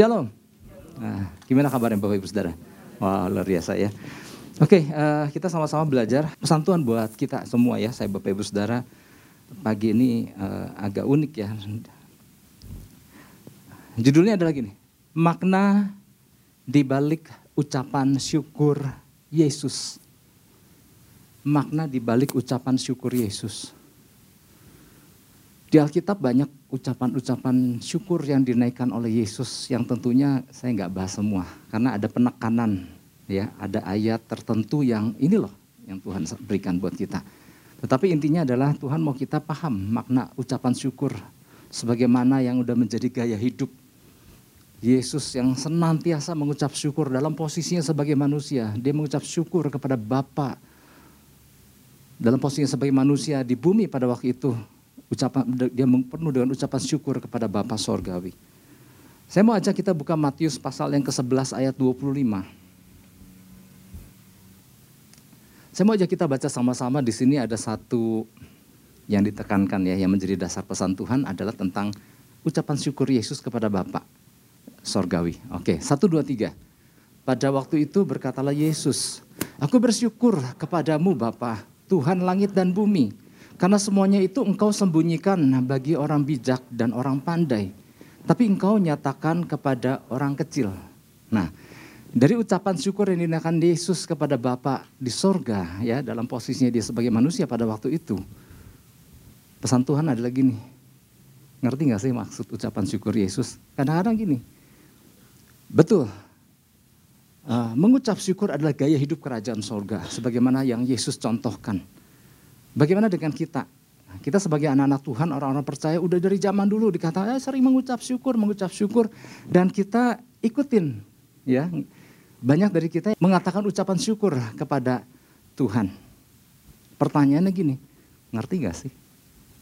Shalom. Nah, gimana kabarnya Bapak Ibu Saudara? Wah luar biasa ya. Oke, uh, kita sama-sama belajar pesan Tuhan buat kita semua ya. Saya Bapak Ibu Saudara pagi ini uh, agak unik ya. Judulnya adalah gini, makna di balik ucapan syukur Yesus. Makna di balik ucapan syukur Yesus. Di Alkitab banyak ucapan-ucapan syukur yang dinaikkan oleh Yesus yang tentunya saya nggak bahas semua karena ada penekanan ya ada ayat tertentu yang ini loh yang Tuhan berikan buat kita. Tetapi intinya adalah Tuhan mau kita paham makna ucapan syukur sebagaimana yang udah menjadi gaya hidup Yesus yang senantiasa mengucap syukur dalam posisinya sebagai manusia. Dia mengucap syukur kepada Bapa dalam posisinya sebagai manusia di bumi pada waktu itu ucapan dia penuh dengan ucapan syukur kepada Bapa Sorgawi. Saya mau ajak kita buka Matius pasal yang ke-11 ayat 25. Saya mau ajak kita baca sama-sama di sini ada satu yang ditekankan ya yang menjadi dasar pesan Tuhan adalah tentang ucapan syukur Yesus kepada Bapa Sorgawi. Oke, satu dua tiga. Pada waktu itu berkatalah Yesus, Aku bersyukur kepadamu Bapa, Tuhan langit dan bumi, karena semuanya itu engkau sembunyikan bagi orang bijak dan orang pandai. Tapi engkau nyatakan kepada orang kecil. Nah, dari ucapan syukur yang dinaikkan Yesus kepada Bapa di sorga, ya dalam posisinya dia sebagai manusia pada waktu itu. Pesan Tuhan adalah gini, ngerti gak sih maksud ucapan syukur Yesus? Kadang-kadang gini, betul, uh, mengucap syukur adalah gaya hidup kerajaan sorga, sebagaimana yang Yesus contohkan. Bagaimana dengan kita? Kita sebagai anak-anak Tuhan, orang-orang percaya udah dari zaman dulu dikatakan eh, sering mengucap syukur, mengucap syukur dan kita ikutin ya. Banyak dari kita mengatakan ucapan syukur kepada Tuhan. Pertanyaannya gini, ngerti gak sih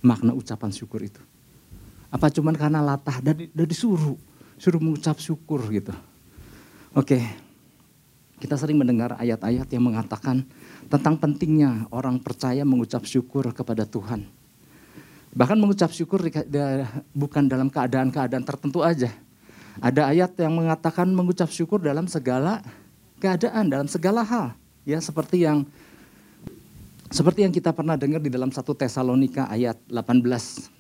makna ucapan syukur itu? Apa cuman karena latah dan, dan disuruh, suruh mengucap syukur gitu. Oke, kita sering mendengar ayat-ayat yang mengatakan tentang pentingnya orang percaya mengucap syukur kepada Tuhan. Bahkan mengucap syukur bukan dalam keadaan-keadaan tertentu aja. Ada ayat yang mengatakan mengucap syukur dalam segala keadaan, dalam segala hal. Ya seperti yang seperti yang kita pernah dengar di dalam satu Tesalonika ayat 18.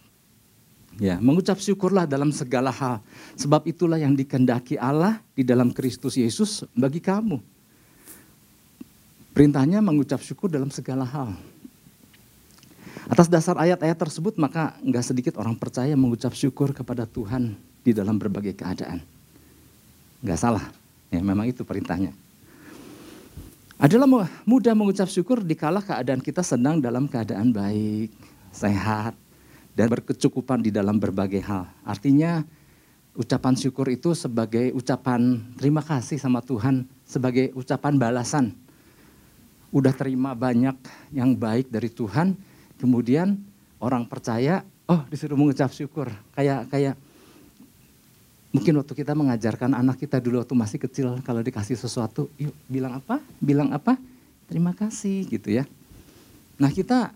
Ya, mengucap syukurlah dalam segala hal. Sebab itulah yang dikendaki Allah di dalam Kristus Yesus bagi kamu. Perintahnya mengucap syukur dalam segala hal. Atas dasar ayat-ayat tersebut maka nggak sedikit orang percaya mengucap syukur kepada Tuhan di dalam berbagai keadaan. Nggak salah, ya memang itu perintahnya. Adalah mudah mengucap syukur dikala keadaan kita sedang dalam keadaan baik, sehat, dan berkecukupan di dalam berbagai hal. Artinya ucapan syukur itu sebagai ucapan terima kasih sama Tuhan, sebagai ucapan balasan udah terima banyak yang baik dari Tuhan, kemudian orang percaya, oh disuruh mengucap syukur. Kayak kayak mungkin waktu kita mengajarkan anak kita dulu waktu masih kecil kalau dikasih sesuatu, yuk bilang apa? Bilang apa? Terima kasih gitu ya. Nah kita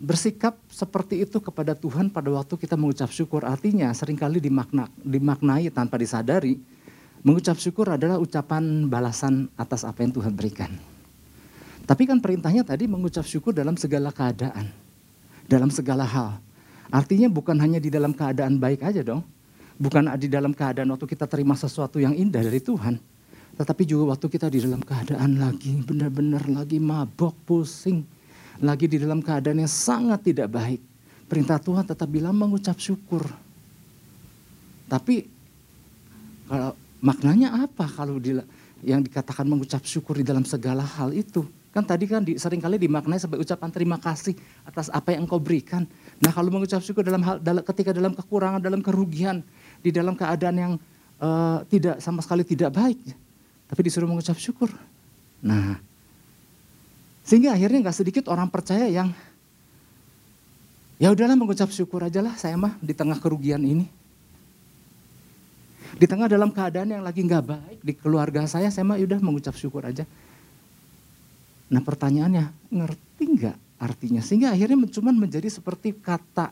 bersikap seperti itu kepada Tuhan pada waktu kita mengucap syukur. Artinya sering kali dimakna, dimaknai tanpa disadari, mengucap syukur adalah ucapan balasan atas apa yang Tuhan berikan. Tapi kan perintahnya tadi mengucap syukur dalam segala keadaan. Dalam segala hal. Artinya bukan hanya di dalam keadaan baik aja dong. Bukan di dalam keadaan waktu kita terima sesuatu yang indah dari Tuhan. Tetapi juga waktu kita di dalam keadaan lagi benar-benar lagi mabok, pusing. Lagi di dalam keadaan yang sangat tidak baik. Perintah Tuhan tetap bilang mengucap syukur. Tapi kalau maknanya apa kalau di, yang dikatakan mengucap syukur di dalam segala hal itu? Kan tadi kan di, sering kali dimaknai sebagai ucapan terima kasih atas apa yang engkau berikan. Nah kalau mengucap syukur dalam hal dalam, ketika dalam kekurangan, dalam kerugian, di dalam keadaan yang uh, tidak sama sekali tidak baik, tapi disuruh mengucap syukur. Nah, sehingga akhirnya nggak sedikit orang percaya yang ya udahlah mengucap syukur aja lah saya mah di tengah kerugian ini. Di tengah dalam keadaan yang lagi nggak baik di keluarga saya, saya mah ya udah mengucap syukur aja. Nah pertanyaannya, ngerti nggak artinya? Sehingga akhirnya cuma menjadi seperti kata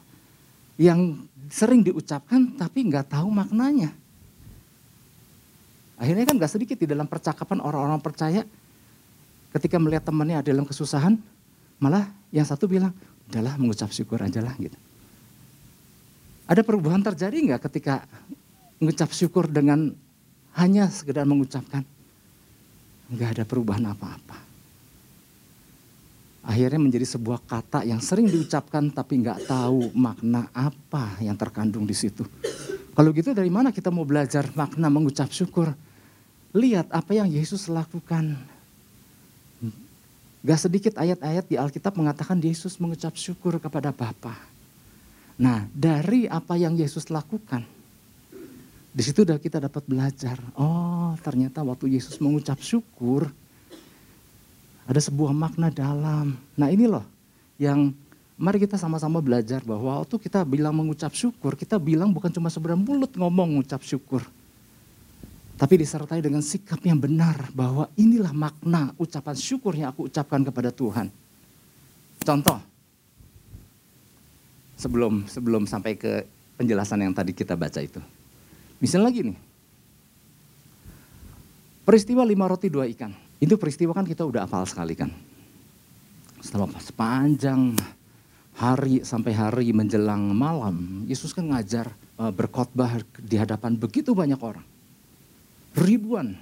yang sering diucapkan tapi nggak tahu maknanya. Akhirnya kan gak sedikit di dalam percakapan orang-orang percaya ketika melihat temannya ada dalam kesusahan, malah yang satu bilang, udahlah mengucap syukur aja lah gitu. Ada perubahan terjadi nggak ketika mengucap syukur dengan hanya sekedar mengucapkan? Nggak ada perubahan apa-apa. Akhirnya menjadi sebuah kata yang sering diucapkan tapi nggak tahu makna apa yang terkandung di situ. Kalau gitu dari mana kita mau belajar makna mengucap syukur? Lihat apa yang Yesus lakukan. Gak sedikit ayat-ayat di Alkitab mengatakan Yesus mengucap syukur kepada Bapa. Nah, dari apa yang Yesus lakukan, di situ kita dapat belajar. Oh, ternyata waktu Yesus mengucap syukur, ada sebuah makna dalam. Nah, ini loh yang mari kita sama-sama belajar bahwa waktu kita bilang mengucap syukur, kita bilang bukan cuma sebenarnya mulut ngomong mengucap syukur. Tapi disertai dengan sikap yang benar bahwa inilah makna ucapan syukur yang aku ucapkan kepada Tuhan. Contoh, sebelum sebelum sampai ke penjelasan yang tadi kita baca itu. Misalnya lagi nih, peristiwa lima roti dua ikan. Itu peristiwa kan kita udah hafal sekali kan. Setelah sepanjang hari sampai hari menjelang malam, Yesus kan ngajar eh, berkhotbah di hadapan begitu banyak orang ribuan.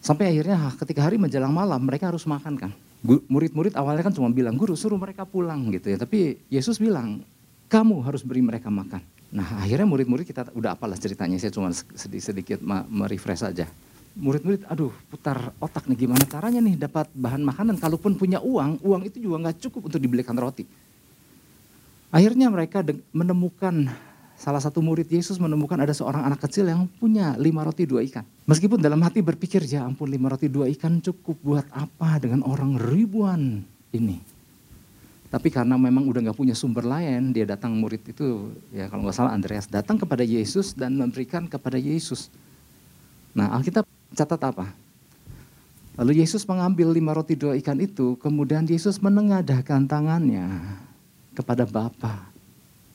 Sampai akhirnya ketika hari menjelang malam mereka harus makan kan. Murid-murid awalnya kan cuma bilang, guru suruh mereka pulang gitu ya. Tapi Yesus bilang, kamu harus beri mereka makan. Nah akhirnya murid-murid kita udah apalah ceritanya, saya cuma sedikit-sedikit merefresh saja. Murid-murid, aduh putar otak nih gimana caranya nih dapat bahan makanan. Kalaupun punya uang, uang itu juga nggak cukup untuk dibelikan roti. Akhirnya mereka menemukan salah satu murid Yesus menemukan ada seorang anak kecil yang punya lima roti dua ikan. Meskipun dalam hati berpikir, ya ampun lima roti dua ikan cukup buat apa dengan orang ribuan ini. Tapi karena memang udah gak punya sumber lain, dia datang murid itu, ya kalau nggak salah Andreas, datang kepada Yesus dan memberikan kepada Yesus. Nah Alkitab catat apa? Lalu Yesus mengambil lima roti dua ikan itu, kemudian Yesus menengadahkan tangannya kepada Bapa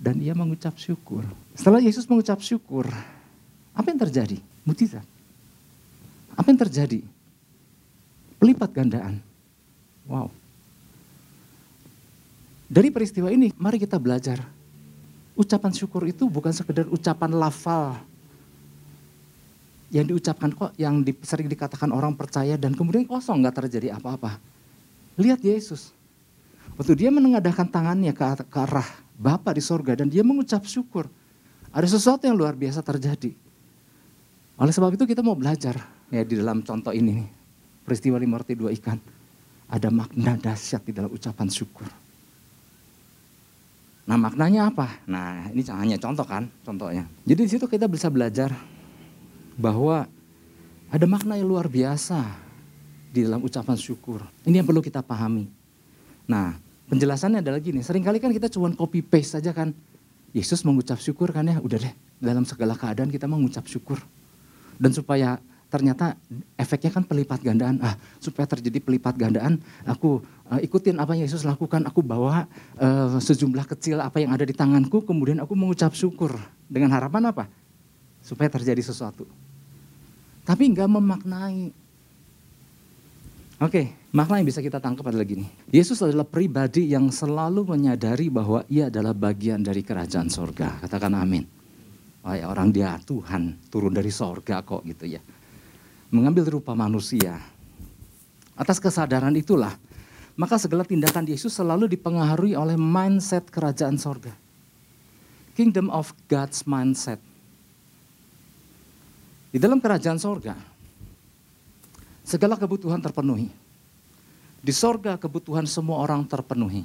dan ia mengucap syukur. Setelah Yesus mengucap syukur, apa yang terjadi? Mujizat. Apa yang terjadi? Pelipat gandaan. Wow. Dari peristiwa ini, mari kita belajar. Ucapan syukur itu bukan sekedar ucapan lafal yang diucapkan kok, yang di, sering dikatakan orang percaya dan kemudian kosong, nggak terjadi apa-apa. Lihat Yesus. Waktu dia menengadahkan tangannya ke, ke arah Bapa di sorga dan dia mengucap syukur. Ada sesuatu yang luar biasa terjadi. Oleh sebab itu kita mau belajar ya di dalam contoh ini. Peristiwa lima roti dua ikan. Ada makna dahsyat di dalam ucapan syukur. Nah maknanya apa? Nah ini hanya contoh kan contohnya. Jadi di situ kita bisa belajar bahwa ada makna yang luar biasa di dalam ucapan syukur. Ini yang perlu kita pahami. Nah Penjelasannya adalah gini, sering kali kan kita cuma copy paste saja kan. Yesus mengucap syukur kan ya, udah deh dalam segala keadaan kita mengucap syukur. Dan supaya ternyata efeknya kan pelipat gandaan. Ah, supaya terjadi pelipat gandaan, aku uh, ikutin apa yang Yesus lakukan. Aku bawa uh, sejumlah kecil apa yang ada di tanganku, kemudian aku mengucap syukur. Dengan harapan apa? Supaya terjadi sesuatu. Tapi nggak memaknai Oke, makna yang bisa kita tangkap adalah gini. Yesus adalah pribadi yang selalu menyadari bahwa ia adalah bagian dari kerajaan sorga. Katakan amin. Wah, ya, orang dia Tuhan turun dari sorga kok gitu ya. Mengambil rupa manusia. Atas kesadaran itulah, maka segala tindakan Yesus selalu dipengaruhi oleh mindset kerajaan sorga. Kingdom of God's mindset. Di dalam kerajaan sorga, Segala kebutuhan terpenuhi. Di sorga kebutuhan semua orang terpenuhi.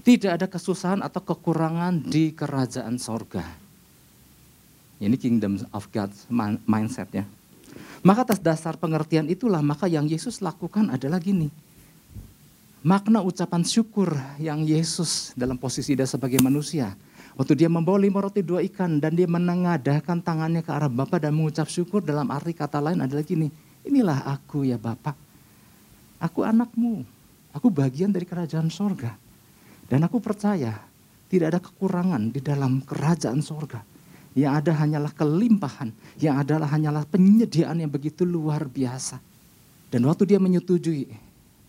Tidak ada kesusahan atau kekurangan di kerajaan sorga. Ini kingdom of God mindset ya. Maka atas dasar pengertian itulah maka yang Yesus lakukan adalah gini. Makna ucapan syukur yang Yesus dalam posisi dia sebagai manusia. Waktu dia membawa lima roti dua ikan dan dia menengadahkan tangannya ke arah Bapa dan mengucap syukur dalam arti kata lain adalah gini Inilah aku ya Bapak. Aku anakmu. Aku bagian dari kerajaan sorga. Dan aku percaya tidak ada kekurangan di dalam kerajaan sorga. Yang ada hanyalah kelimpahan. Yang adalah hanyalah penyediaan yang begitu luar biasa. Dan waktu dia menyetujui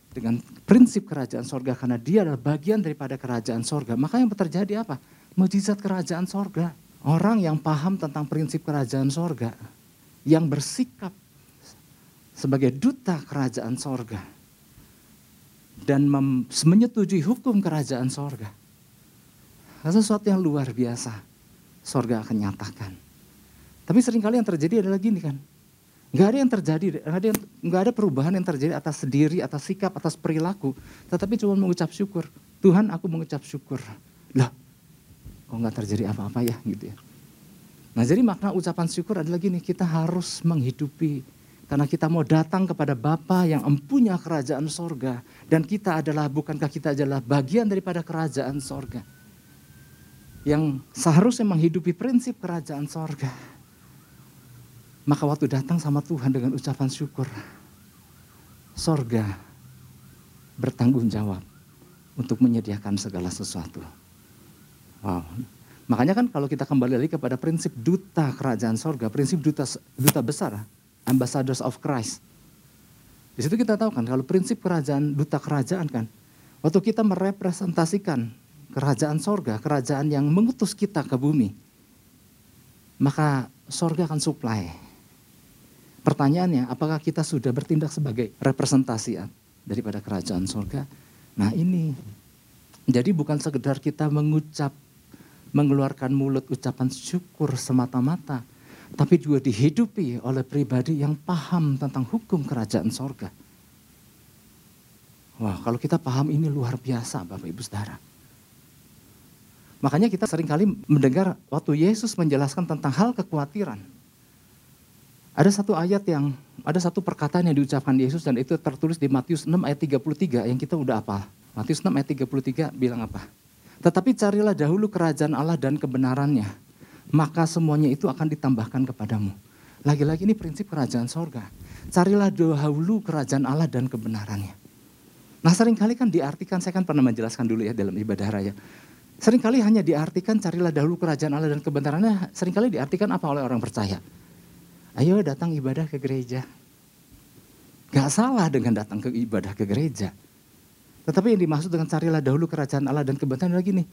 dengan prinsip kerajaan sorga karena dia adalah bagian daripada kerajaan sorga. Maka yang terjadi apa? Mujizat kerajaan sorga. Orang yang paham tentang prinsip kerajaan sorga. Yang bersikap sebagai duta kerajaan sorga. Dan menyetujui hukum kerajaan sorga. Sesuatu yang luar biasa. Sorga akan nyatakan. Tapi sering kali yang terjadi adalah gini kan Nggak ada yang terjadi, nggak ada, yang, ada perubahan yang terjadi atas diri, atas sikap, atas perilaku. Tetapi cuma mengucap syukur. Tuhan aku mengucap syukur. Lah, kok nggak terjadi apa-apa ya gitu ya. Nah jadi makna ucapan syukur adalah gini, kita harus menghidupi. Karena kita mau datang kepada Bapa yang empunya kerajaan sorga. Dan kita adalah, bukankah kita adalah bagian daripada kerajaan sorga. Yang seharusnya menghidupi prinsip kerajaan sorga maka waktu datang sama Tuhan dengan ucapan syukur, sorga bertanggung jawab untuk menyediakan segala sesuatu. Wow. Makanya kan kalau kita kembali lagi kepada prinsip duta kerajaan sorga, prinsip duta duta besar, ambassadors of Christ. Di situ kita tahu kan kalau prinsip kerajaan duta kerajaan kan, waktu kita merepresentasikan kerajaan sorga, kerajaan yang mengutus kita ke bumi, maka sorga akan supply Pertanyaannya, apakah kita sudah bertindak sebagai representasi daripada kerajaan surga? Nah ini, jadi bukan sekedar kita mengucap, mengeluarkan mulut ucapan syukur semata-mata, tapi juga dihidupi oleh pribadi yang paham tentang hukum kerajaan sorga. Wah, kalau kita paham ini luar biasa Bapak Ibu Saudara. Makanya kita sering kali mendengar waktu Yesus menjelaskan tentang hal kekhawatiran. Ada satu ayat yang, ada satu perkataan yang diucapkan Yesus dan itu tertulis di Matius 6 ayat 33 yang kita udah apa? Matius 6 ayat 33 bilang apa? Tetapi carilah dahulu kerajaan Allah dan kebenarannya, maka semuanya itu akan ditambahkan kepadamu. Lagi-lagi ini prinsip kerajaan sorga. Carilah dahulu kerajaan Allah dan kebenarannya. Nah sering kali kan diartikan, saya kan pernah menjelaskan dulu ya dalam ibadah raya. Seringkali hanya diartikan carilah dahulu kerajaan Allah dan kebenarannya, sering kali diartikan apa oleh orang percaya? Ayo datang ibadah ke gereja. Gak salah dengan datang ke ibadah ke gereja. Tetapi yang dimaksud dengan carilah dahulu kerajaan Allah dan kebenaran lagi nih.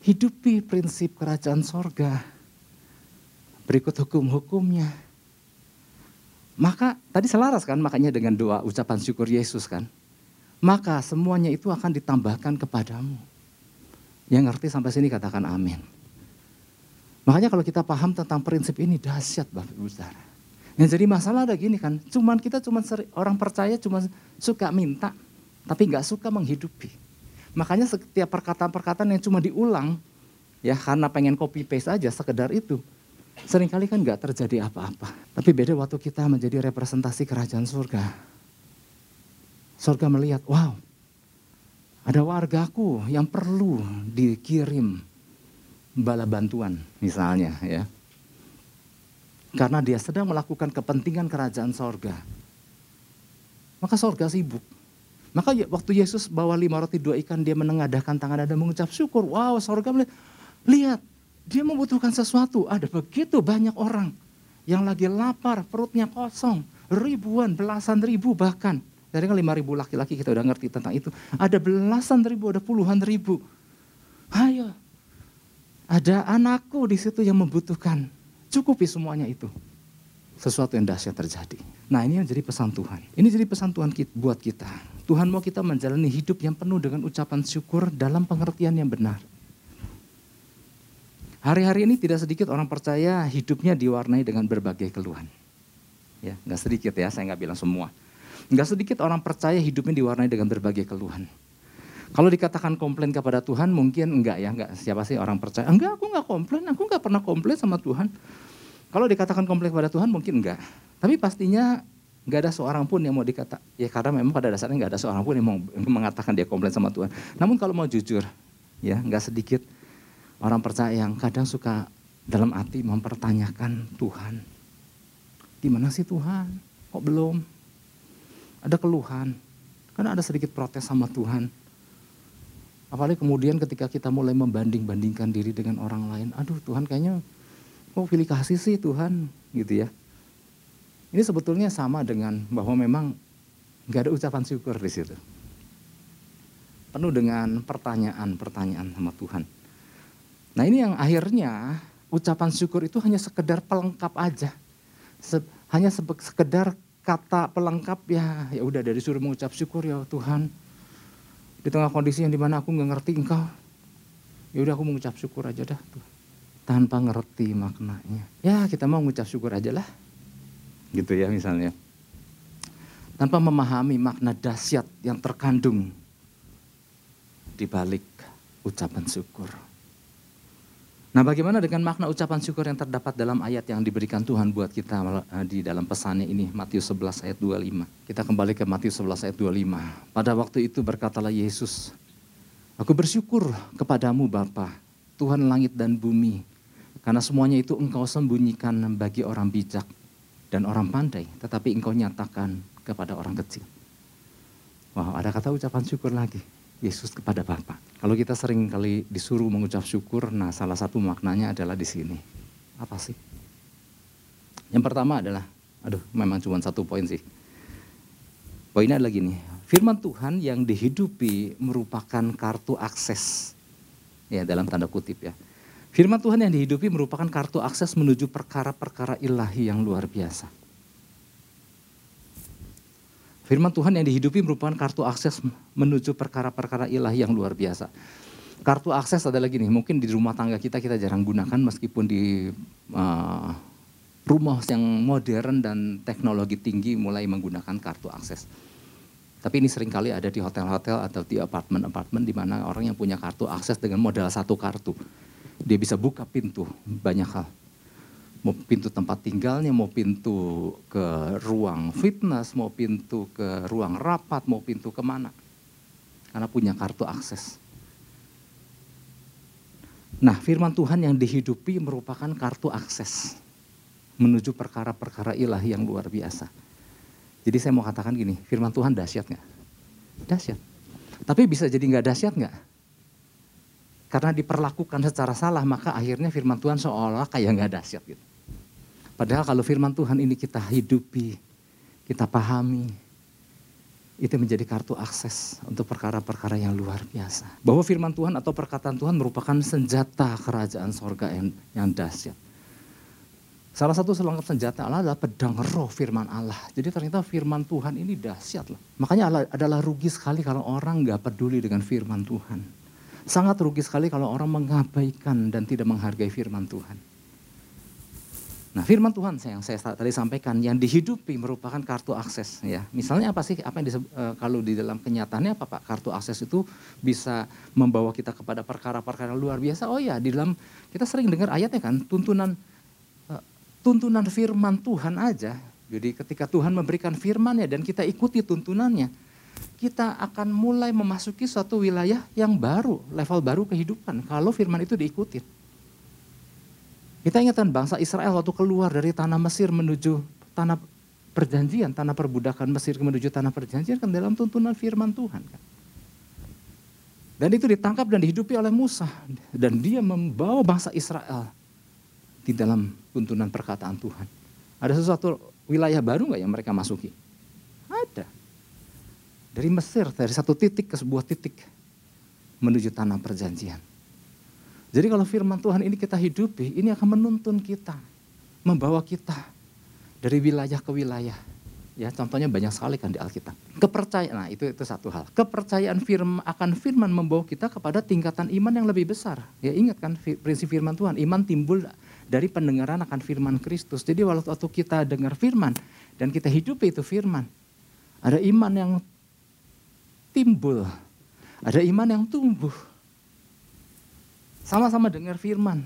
Hidupi prinsip kerajaan sorga. Berikut hukum-hukumnya. Maka tadi selaras kan makanya dengan doa ucapan syukur Yesus kan. Maka semuanya itu akan ditambahkan kepadamu. Yang ngerti sampai sini katakan amin. Makanya kalau kita paham tentang prinsip ini dahsyat Bapak Ibu Saudara. Yang jadi masalah ada gini kan, cuman kita cuma orang percaya cuma suka minta, tapi nggak suka menghidupi. Makanya setiap perkataan-perkataan yang cuma diulang, ya karena pengen copy paste aja sekedar itu, sering kali kan nggak terjadi apa-apa. Tapi beda waktu kita menjadi representasi kerajaan surga. Surga melihat, wow, ada wargaku yang perlu dikirim bala bantuan misalnya ya karena dia sedang melakukan kepentingan kerajaan sorga. Maka sorga sibuk. Maka ya, waktu Yesus bawa lima roti dua ikan, dia menengadahkan tangan dan mengucap syukur. Wow, sorga melihat, lihat, dia membutuhkan sesuatu. Ada begitu banyak orang yang lagi lapar, perutnya kosong. Ribuan, belasan ribu bahkan. Dari lima ribu laki-laki kita udah ngerti tentang itu. Ada belasan ribu, ada puluhan ribu. Ayo, ada anakku di situ yang membutuhkan. Cukupi semuanya itu. Sesuatu yang dahsyat terjadi. Nah ini yang jadi pesan Tuhan. Ini jadi pesan Tuhan buat kita. Tuhan mau kita menjalani hidup yang penuh dengan ucapan syukur dalam pengertian yang benar. Hari-hari ini tidak sedikit orang percaya hidupnya diwarnai dengan berbagai keluhan. Ya, nggak sedikit ya, saya nggak bilang semua. Nggak sedikit orang percaya hidupnya diwarnai dengan berbagai keluhan. Kalau dikatakan komplain kepada Tuhan mungkin enggak ya, enggak siapa sih orang percaya? Enggak, aku enggak komplain, aku enggak pernah komplain sama Tuhan. Kalau dikatakan komplain kepada Tuhan mungkin enggak. Tapi pastinya enggak ada seorang pun yang mau dikata, ya karena memang pada dasarnya enggak ada seorang pun yang mau mengatakan dia komplain sama Tuhan. Namun kalau mau jujur, ya enggak sedikit orang percaya yang kadang suka dalam hati mempertanyakan Tuhan. Gimana sih Tuhan? Kok belum? Ada keluhan. Karena ada sedikit protes sama Tuhan. Apalagi kemudian ketika kita mulai membanding-bandingkan diri dengan orang lain. Aduh Tuhan kayaknya kok pilih kasih sih Tuhan gitu ya. Ini sebetulnya sama dengan bahwa memang nggak ada ucapan syukur di situ. Penuh dengan pertanyaan-pertanyaan sama Tuhan. Nah ini yang akhirnya ucapan syukur itu hanya sekedar pelengkap aja. Se hanya sekedar kata pelengkap ya ya udah dari suruh mengucap syukur ya Tuhan. Di tengah kondisi yang di mana aku nggak ngerti engkau. Ya udah aku mengucap syukur aja dah. Tuh. Tanpa ngerti maknanya. Ya kita mau mengucap syukur aja lah. Gitu ya misalnya. Tanpa memahami makna dahsyat yang terkandung di balik ucapan syukur. Nah bagaimana dengan makna ucapan syukur yang terdapat dalam ayat yang diberikan Tuhan buat kita eh, di dalam pesannya ini Matius 11 ayat 25. Kita kembali ke Matius 11 ayat 25. Pada waktu itu berkatalah Yesus, Aku bersyukur kepadamu Bapa, Tuhan langit dan bumi, karena semuanya itu engkau sembunyikan bagi orang bijak dan orang pandai, tetapi engkau nyatakan kepada orang kecil. Wow, ada kata ucapan syukur lagi. Yesus kepada Bapa. Kalau kita sering kali disuruh mengucap syukur, nah salah satu maknanya adalah di sini. Apa sih? Yang pertama adalah, aduh memang cuma satu poin sih. Poinnya adalah gini, firman Tuhan yang dihidupi merupakan kartu akses. Ya dalam tanda kutip ya. Firman Tuhan yang dihidupi merupakan kartu akses menuju perkara-perkara ilahi yang luar biasa. Firman Tuhan yang dihidupi merupakan kartu akses menuju perkara-perkara ilahi yang luar biasa. Kartu akses adalah gini, mungkin di rumah tangga kita kita jarang gunakan meskipun di uh, rumah yang modern dan teknologi tinggi mulai menggunakan kartu akses. Tapi ini sering kali ada di hotel-hotel atau di apartemen-apartemen di mana orang yang punya kartu akses dengan modal satu kartu. Dia bisa buka pintu banyak hal mau pintu tempat tinggalnya, mau pintu ke ruang fitness, mau pintu ke ruang rapat, mau pintu ke mana. Karena punya kartu akses. Nah firman Tuhan yang dihidupi merupakan kartu akses menuju perkara-perkara ilahi yang luar biasa. Jadi saya mau katakan gini, firman Tuhan dahsyat nggak? Dahsyat. Tapi bisa jadi nggak dahsyat nggak? Karena diperlakukan secara salah, maka akhirnya firman Tuhan seolah kayak nggak dahsyat gitu. Padahal kalau firman Tuhan ini kita hidupi, kita pahami, itu menjadi kartu akses untuk perkara-perkara yang luar biasa. Bahwa firman Tuhan atau perkataan Tuhan merupakan senjata kerajaan sorga yang, yang dahsyat. Salah satu selengkap senjata Allah adalah pedang roh firman Allah. Jadi ternyata firman Tuhan ini dahsyat loh. Makanya adalah rugi sekali kalau orang nggak peduli dengan firman Tuhan. Sangat rugi sekali kalau orang mengabaikan dan tidak menghargai firman Tuhan. Nah, firman Tuhan yang saya tadi sampaikan yang dihidupi merupakan kartu akses ya. Misalnya apa sih apa yang disebut, e, kalau di dalam kenyataannya apa Pak? Kartu akses itu bisa membawa kita kepada perkara-perkara luar biasa. Oh ya, di dalam kita sering dengar ayatnya kan, tuntunan e, tuntunan firman Tuhan aja. Jadi ketika Tuhan memberikan firman-Nya dan kita ikuti tuntunannya, kita akan mulai memasuki suatu wilayah yang baru, level baru kehidupan kalau firman itu diikuti. Kita ingatkan bangsa Israel waktu keluar dari tanah Mesir menuju tanah perjanjian, tanah perbudakan Mesir menuju tanah perjanjian kan dalam tuntunan firman Tuhan kan. Dan itu ditangkap dan dihidupi oleh Musa dan dia membawa bangsa Israel di dalam tuntunan perkataan Tuhan. Ada sesuatu wilayah baru nggak yang mereka masuki? Ada. Dari Mesir, dari satu titik ke sebuah titik menuju tanah perjanjian. Jadi kalau firman Tuhan ini kita hidupi, ini akan menuntun kita, membawa kita dari wilayah ke wilayah. Ya, contohnya banyak sekali kan di Alkitab. Kepercayaan, nah itu itu satu hal. Kepercayaan firman akan firman membawa kita kepada tingkatan iman yang lebih besar. Ya ingat kan prinsip firman Tuhan, iman timbul dari pendengaran akan firman Kristus. Jadi waktu kita dengar firman dan kita hidupi itu firman, ada iman yang timbul, ada iman yang tumbuh, sama-sama dengar firman.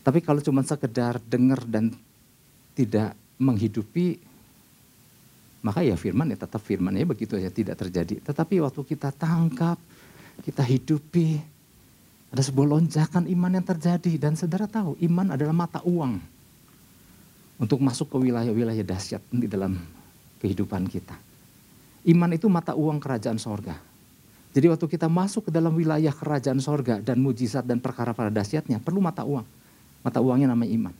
Tapi kalau cuma sekedar dengar dan tidak menghidupi, maka ya firman ya tetap firman ya begitu aja tidak terjadi. Tetapi waktu kita tangkap, kita hidupi, ada sebuah lonjakan iman yang terjadi. Dan saudara tahu iman adalah mata uang untuk masuk ke wilayah-wilayah dahsyat di dalam kehidupan kita. Iman itu mata uang kerajaan sorga. Jadi waktu kita masuk ke dalam wilayah kerajaan sorga dan mujizat dan perkara pada dahsyatnya perlu mata uang. Mata uangnya namanya iman.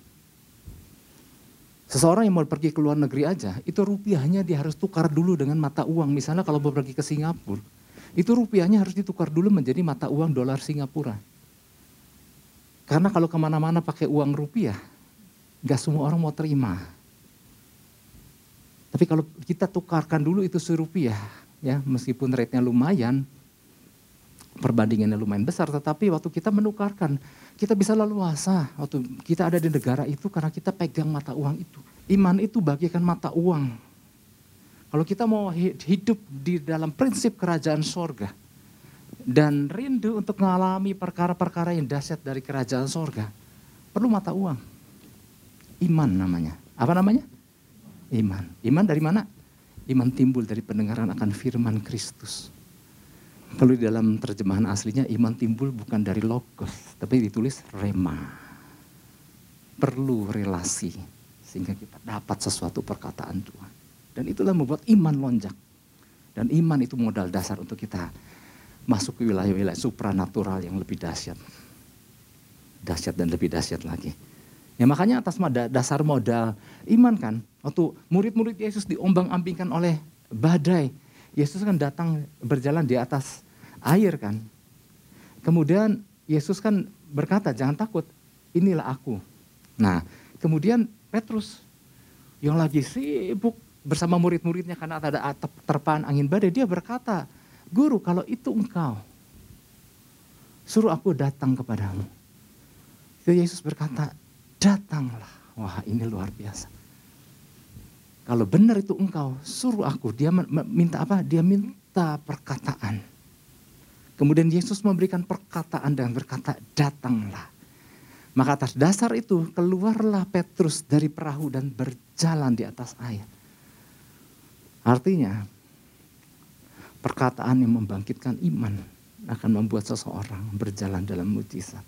Seseorang yang mau pergi ke luar negeri aja, itu rupiahnya dia harus tukar dulu dengan mata uang. Misalnya kalau mau pergi ke Singapura, itu rupiahnya harus ditukar dulu menjadi mata uang dolar Singapura. Karena kalau ke mana-mana pakai uang rupiah, gak semua orang mau terima. Tapi kalau kita tukarkan dulu itu serupiah, ya meskipun rate-nya lumayan, perbandingannya lumayan besar, tetapi waktu kita menukarkan, kita bisa leluasa. Waktu kita ada di negara itu karena kita pegang mata uang itu. Iman itu bagikan mata uang. Kalau kita mau hidup di dalam prinsip kerajaan sorga, dan rindu untuk mengalami perkara-perkara yang dahsyat dari kerajaan sorga, perlu mata uang. Iman namanya. Apa namanya? Iman. Iman dari mana? Iman timbul dari pendengaran akan firman Kristus. Kalau di dalam terjemahan aslinya iman timbul bukan dari logos, tapi ditulis rema. Perlu relasi sehingga kita dapat sesuatu perkataan Tuhan. Dan itulah membuat iman lonjak. Dan iman itu modal dasar untuk kita masuk ke wilayah-wilayah supranatural yang lebih dahsyat. Dahsyat dan lebih dahsyat lagi. Ya makanya atas dasar modal iman kan, waktu murid-murid Yesus diombang-ambingkan oleh badai, Yesus kan datang berjalan di atas air kan. Kemudian Yesus kan berkata, jangan takut, inilah aku. Nah, kemudian Petrus yang lagi sibuk bersama murid-muridnya karena ada terpaan angin badai, dia berkata, Guru kalau itu engkau, suruh aku datang kepadamu. Itu Yesus berkata, datanglah. Wah ini luar biasa. Kalau benar itu engkau, suruh aku. Dia minta apa? Dia minta perkataan. Kemudian Yesus memberikan perkataan dan berkata, datanglah. Maka atas dasar itu keluarlah Petrus dari perahu dan berjalan di atas air. Artinya, perkataan yang membangkitkan iman akan membuat seseorang berjalan dalam mujizat.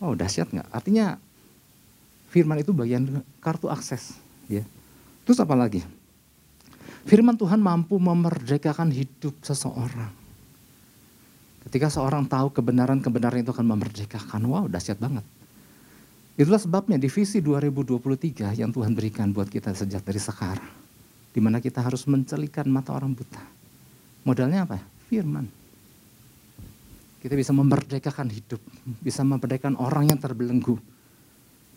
Oh dahsyat nggak? Artinya firman itu bagian kartu akses. ya. Terus apa lagi? Firman Tuhan mampu memerdekakan hidup seseorang. Ketika seorang tahu kebenaran-kebenaran itu akan memerdekakan, wow dahsyat banget. Itulah sebabnya divisi 2023 yang Tuhan berikan buat kita sejak dari sekarang. Di mana kita harus mencelikan mata orang buta. Modalnya apa? Firman. Kita bisa memerdekakan hidup, bisa memerdekakan orang yang terbelenggu.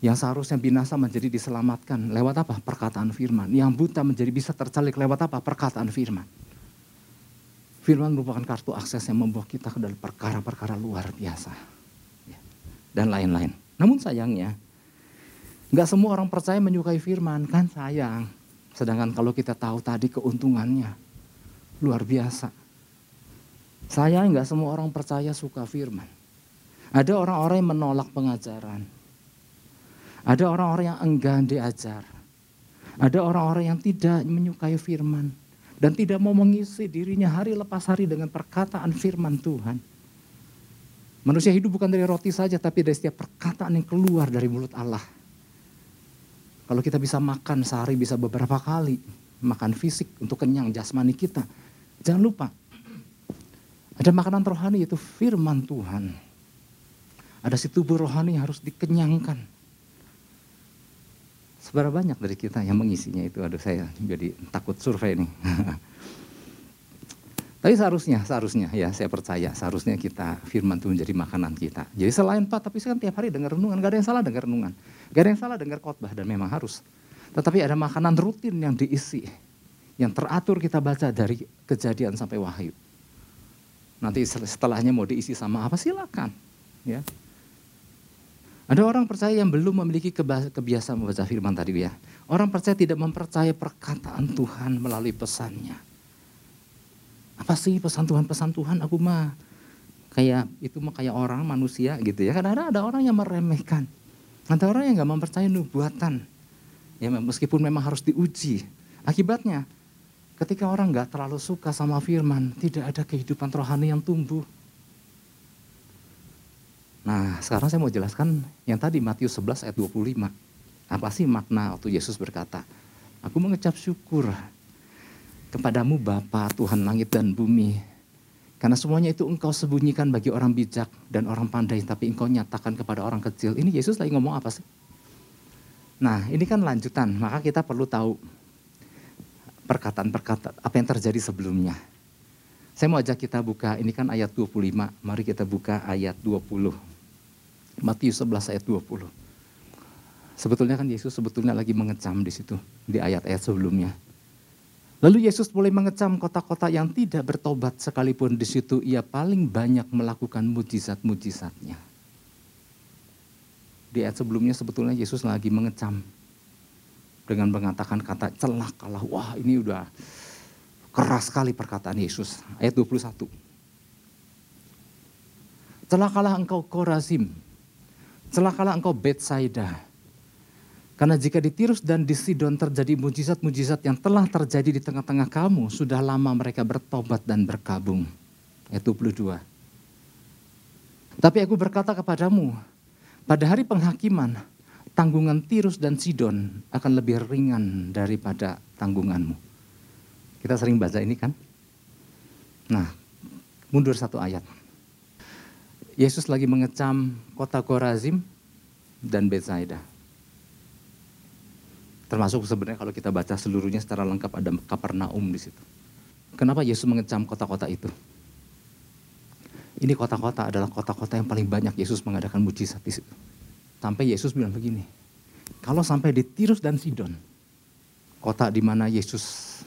Yang seharusnya binasa menjadi diselamatkan lewat apa? Perkataan firman. Yang buta menjadi bisa tercelik lewat apa? Perkataan firman. Firman merupakan kartu akses yang membawa kita ke dalam perkara-perkara luar biasa. Ya. Dan lain-lain. Namun sayangnya, nggak semua orang percaya menyukai firman, kan sayang. Sedangkan kalau kita tahu tadi keuntungannya, luar biasa. Saya nggak semua orang percaya suka firman. Ada orang-orang yang menolak pengajaran. Ada orang-orang yang enggan diajar. Ada orang-orang yang tidak menyukai firman dan tidak mau mengisi dirinya hari lepas hari dengan perkataan firman Tuhan. Manusia hidup bukan dari roti saja, tapi dari setiap perkataan yang keluar dari mulut Allah. Kalau kita bisa makan sehari bisa beberapa kali, makan fisik untuk kenyang jasmani kita. Jangan lupa, ada makanan rohani itu firman Tuhan. Ada si tubuh rohani yang harus dikenyangkan. Seberapa banyak dari kita yang mengisinya itu? Aduh saya jadi takut survei nih. tapi seharusnya, seharusnya ya saya percaya seharusnya kita firman Tuhan jadi makanan kita. Jadi selain Pak, tapi saya kan tiap hari dengar renungan, gak ada yang salah dengar renungan. Gak ada yang salah dengar khotbah dan memang harus. Tetapi ada makanan rutin yang diisi, yang teratur kita baca dari kejadian sampai wahyu. Nanti setelahnya mau diisi sama apa silakan. Ya, ada orang percaya yang belum memiliki kebiasaan membaca firman tadi ya. Orang percaya tidak mempercaya perkataan Tuhan melalui pesannya. Apa sih pesan Tuhan? Pesan Tuhan aku mah kayak itu mah kayak orang manusia gitu ya. Karena ada orang yang meremehkan. Ada orang yang nggak mempercayai nubuatan. Ya meskipun memang harus diuji. Akibatnya ketika orang nggak terlalu suka sama firman, tidak ada kehidupan rohani yang tumbuh. Nah sekarang saya mau jelaskan yang tadi Matius 11 ayat 25. Apa sih makna waktu Yesus berkata, aku mengecap syukur kepadamu Bapa Tuhan langit dan bumi. Karena semuanya itu engkau sembunyikan bagi orang bijak dan orang pandai, tapi engkau nyatakan kepada orang kecil. Ini Yesus lagi ngomong apa sih? Nah, ini kan lanjutan, maka kita perlu tahu perkataan-perkataan apa yang terjadi sebelumnya. Saya mau ajak kita buka, ini kan ayat 25, mari kita buka ayat 20. Matius 11 ayat 20. Sebetulnya kan Yesus sebetulnya lagi mengecam di situ, di ayat-ayat sebelumnya. Lalu Yesus mulai mengecam kota-kota yang tidak bertobat sekalipun di situ ia paling banyak melakukan mujizat-mujizatnya. Di ayat sebelumnya sebetulnya Yesus lagi mengecam dengan mengatakan kata celakalah. Wah ini udah keras sekali perkataan Yesus. Ayat 21. Celakalah engkau Korazim. Celakalah engkau Betsaida karena jika di Tirus dan di Sidon terjadi mujizat-mujizat yang telah terjadi di tengah-tengah kamu, sudah lama mereka bertobat dan berkabung. Ayat 22. Tapi aku berkata kepadamu, pada hari penghakiman, tanggungan Tirus dan Sidon akan lebih ringan daripada tanggunganmu. Kita sering baca ini kan? Nah, mundur satu ayat. Yesus lagi mengecam kota Korazim dan Betsaida. Termasuk sebenarnya kalau kita baca seluruhnya secara lengkap ada Kapernaum di situ. Kenapa Yesus mengecam kota-kota itu? Ini kota-kota adalah kota-kota yang paling banyak Yesus mengadakan mujizat di situ. Sampai Yesus bilang begini, kalau sampai di Tirus dan Sidon, kota di mana Yesus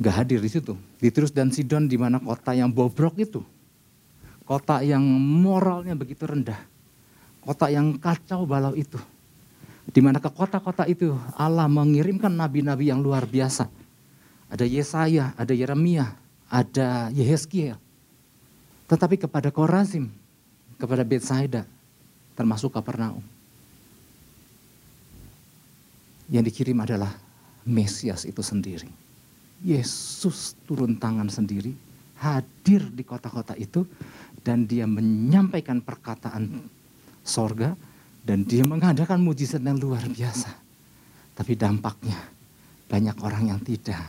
gak hadir di situ. Di Tirus dan Sidon di mana kota yang bobrok itu. Kota yang moralnya begitu rendah. Kota yang kacau balau itu di mana ke kota-kota itu Allah mengirimkan nabi-nabi yang luar biasa. Ada Yesaya, ada Yeremia, ada Yehezkiel. Tetapi kepada Korazim, kepada Betsaida, termasuk Kapernaum. Yang dikirim adalah Mesias itu sendiri. Yesus turun tangan sendiri, hadir di kota-kota itu, dan dia menyampaikan perkataan sorga, dan dia mengadakan mujizat yang luar biasa. Tapi dampaknya banyak orang yang tidak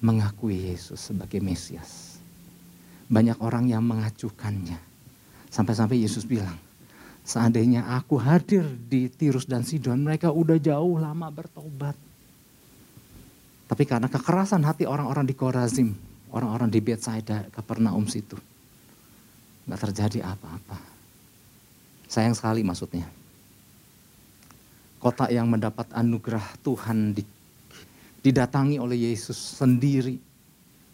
mengakui Yesus sebagai Mesias. Banyak orang yang mengacukannya. Sampai-sampai Yesus bilang, seandainya aku hadir di Tirus dan Sidon, mereka udah jauh lama bertobat. Tapi karena kekerasan hati orang-orang di Korazim, orang-orang di Bethsaida, Kapernaum situ, nggak terjadi apa-apa. Sayang sekali maksudnya. Kota yang mendapat anugerah Tuhan didatangi oleh Yesus sendiri.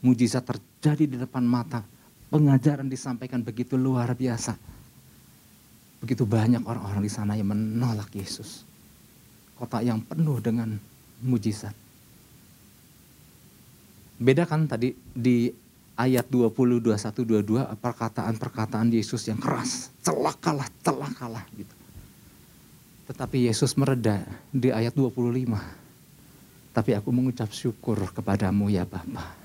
Mujizat terjadi di depan mata. Pengajaran disampaikan begitu luar biasa. Begitu banyak orang-orang di sana yang menolak Yesus. Kota yang penuh dengan mujizat. Beda kan tadi di ayat 20, 21, 22 perkataan-perkataan Yesus yang keras. Celakalah, celakalah gitu. Tetapi Yesus mereda di ayat 25. Tapi aku mengucap syukur kepadamu ya Bapa.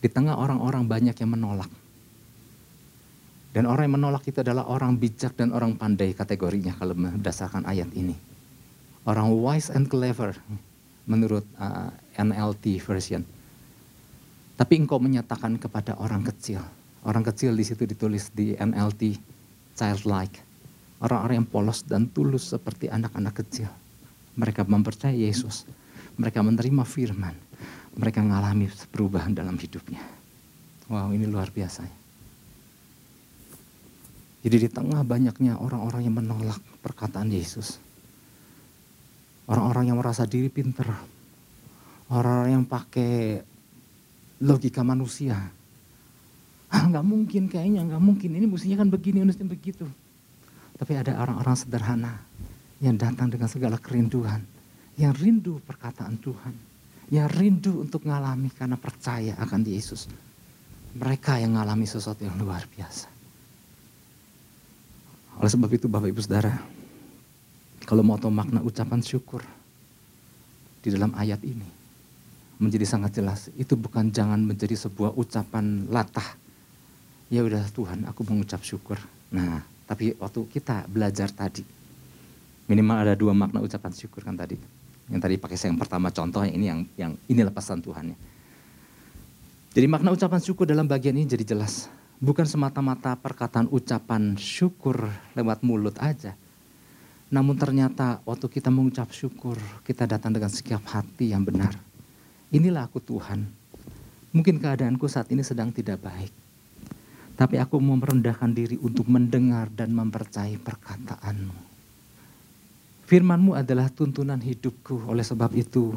Di tengah orang-orang banyak yang menolak. Dan orang yang menolak itu adalah orang bijak dan orang pandai kategorinya kalau berdasarkan ayat ini. Orang wise and clever menurut uh, NLT version tapi engkau menyatakan kepada orang kecil. Orang kecil di situ ditulis di NLT, childlike. Orang-orang yang polos dan tulus seperti anak-anak kecil. Mereka mempercayai Yesus. Mereka menerima firman. Mereka mengalami perubahan dalam hidupnya. Wow ini luar biasa. Jadi di tengah banyaknya orang-orang yang menolak perkataan Yesus. Orang-orang yang merasa diri pinter. Orang-orang yang pakai logika manusia. Ah, nggak mungkin kayaknya, nggak mungkin. Ini mestinya kan begini, mestinya begitu. Tapi ada orang-orang sederhana yang datang dengan segala kerinduan. Yang rindu perkataan Tuhan. Yang rindu untuk mengalami karena percaya akan Yesus. Mereka yang mengalami sesuatu yang luar biasa. Oleh sebab itu Bapak Ibu Saudara, kalau mau tahu makna ucapan syukur di dalam ayat ini, menjadi sangat jelas. Itu bukan jangan menjadi sebuah ucapan latah. Ya udah Tuhan, aku mengucap syukur. Nah, tapi waktu kita belajar tadi, minimal ada dua makna ucapan syukur kan tadi. Yang tadi pakai saya yang pertama contoh, yang ini yang yang ini lepasan Tuhan ya. Jadi makna ucapan syukur dalam bagian ini jadi jelas. Bukan semata-mata perkataan ucapan syukur lewat mulut aja. Namun ternyata waktu kita mengucap syukur, kita datang dengan sikap hati yang benar. Inilah aku Tuhan. Mungkin keadaanku saat ini sedang tidak baik. Tapi aku mau merendahkan diri untuk mendengar dan mempercayai perkataanmu. Firmanmu adalah tuntunan hidupku. Oleh sebab itu,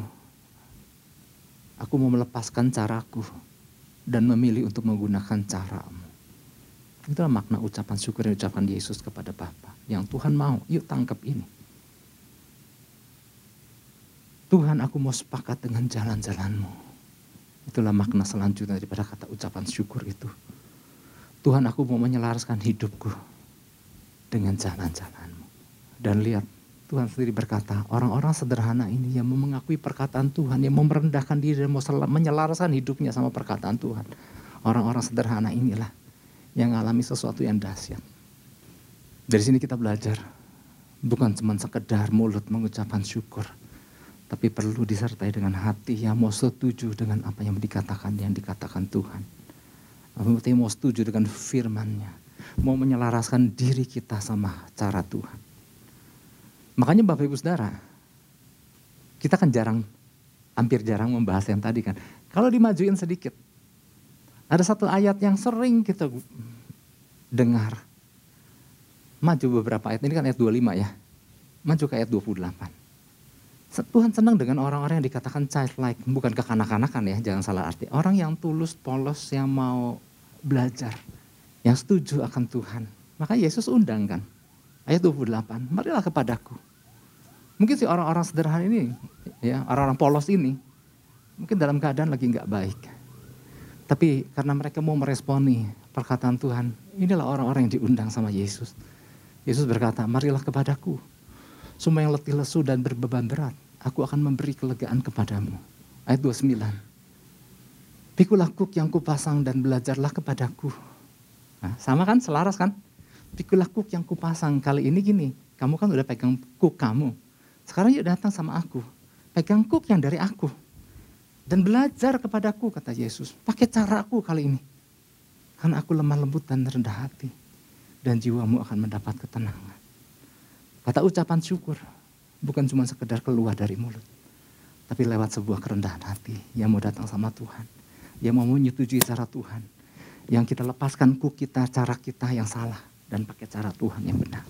aku mau melepaskan caraku dan memilih untuk menggunakan caramu. Itulah makna ucapan syukur yang ucapan Yesus kepada Bapa. Yang Tuhan mau, yuk tangkap ini. Tuhan aku mau sepakat dengan jalan-jalanmu. Itulah makna selanjutnya daripada kata ucapan syukur itu. Tuhan aku mau menyelaraskan hidupku dengan jalan-jalanmu. Dan lihat Tuhan sendiri berkata, orang-orang sederhana ini yang mau mengakui perkataan Tuhan, yang mau merendahkan diri dan mau menyelaraskan hidupnya sama perkataan Tuhan. Orang-orang sederhana inilah yang mengalami sesuatu yang dahsyat. Dari sini kita belajar, bukan cuma sekedar mulut mengucapkan syukur, tapi perlu disertai dengan hati yang mau setuju dengan apa yang dikatakan yang dikatakan Tuhan. Berarti mau setuju dengan firman-Nya, mau menyelaraskan diri kita sama cara Tuhan. Makanya Bapak Ibu Saudara, kita kan jarang, hampir jarang membahas yang tadi kan. Kalau dimajuin sedikit, ada satu ayat yang sering kita dengar. Maju beberapa ayat, ini kan ayat 25 ya. Maju ke ayat 28. Tuhan senang dengan orang-orang yang dikatakan childlike, bukan kekanak-kanakan ya, jangan salah arti. Orang yang tulus, polos, yang mau belajar, yang setuju akan Tuhan. Maka Yesus undang kan, ayat 28, marilah kepadaku. Mungkin si orang-orang sederhana ini, ya orang-orang polos ini, mungkin dalam keadaan lagi nggak baik. Tapi karena mereka mau meresponi perkataan Tuhan, inilah orang-orang yang diundang sama Yesus. Yesus berkata, marilah kepadaku. Semua yang letih lesu dan berbeban berat, aku akan memberi kelegaan kepadamu. Ayat 29. Pikulah kuk yang kupasang dan belajarlah kepadaku. Nah, sama kan, selaras kan? Pikulah kuk yang kupasang. Kali ini gini, kamu kan udah pegang kuk kamu. Sekarang yuk datang sama aku. Pegang kuk yang dari aku dan belajar kepadaku, kata Yesus. Pakai caraku kali ini. Karena aku lemah lembut dan rendah hati. Dan jiwamu akan mendapat ketenangan. Kata ucapan syukur bukan cuma sekedar keluar dari mulut. Tapi lewat sebuah kerendahan hati yang mau datang sama Tuhan. Yang mau menyetujui cara Tuhan. Yang kita lepaskan ku kita, cara kita yang salah. Dan pakai cara Tuhan yang benar.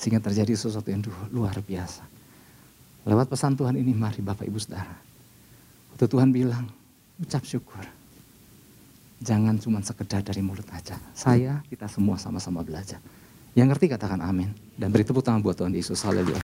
Sehingga terjadi sesuatu yang luar biasa. Lewat pesan Tuhan ini mari Bapak Ibu Saudara Waktu Tuhan bilang, ucap syukur. Jangan cuma sekedar dari mulut aja. Saya, kita semua sama-sama belajar. Yang ngerti katakan amin. Dan beri tepuk tangan buat Tuhan Yesus. Haleluya.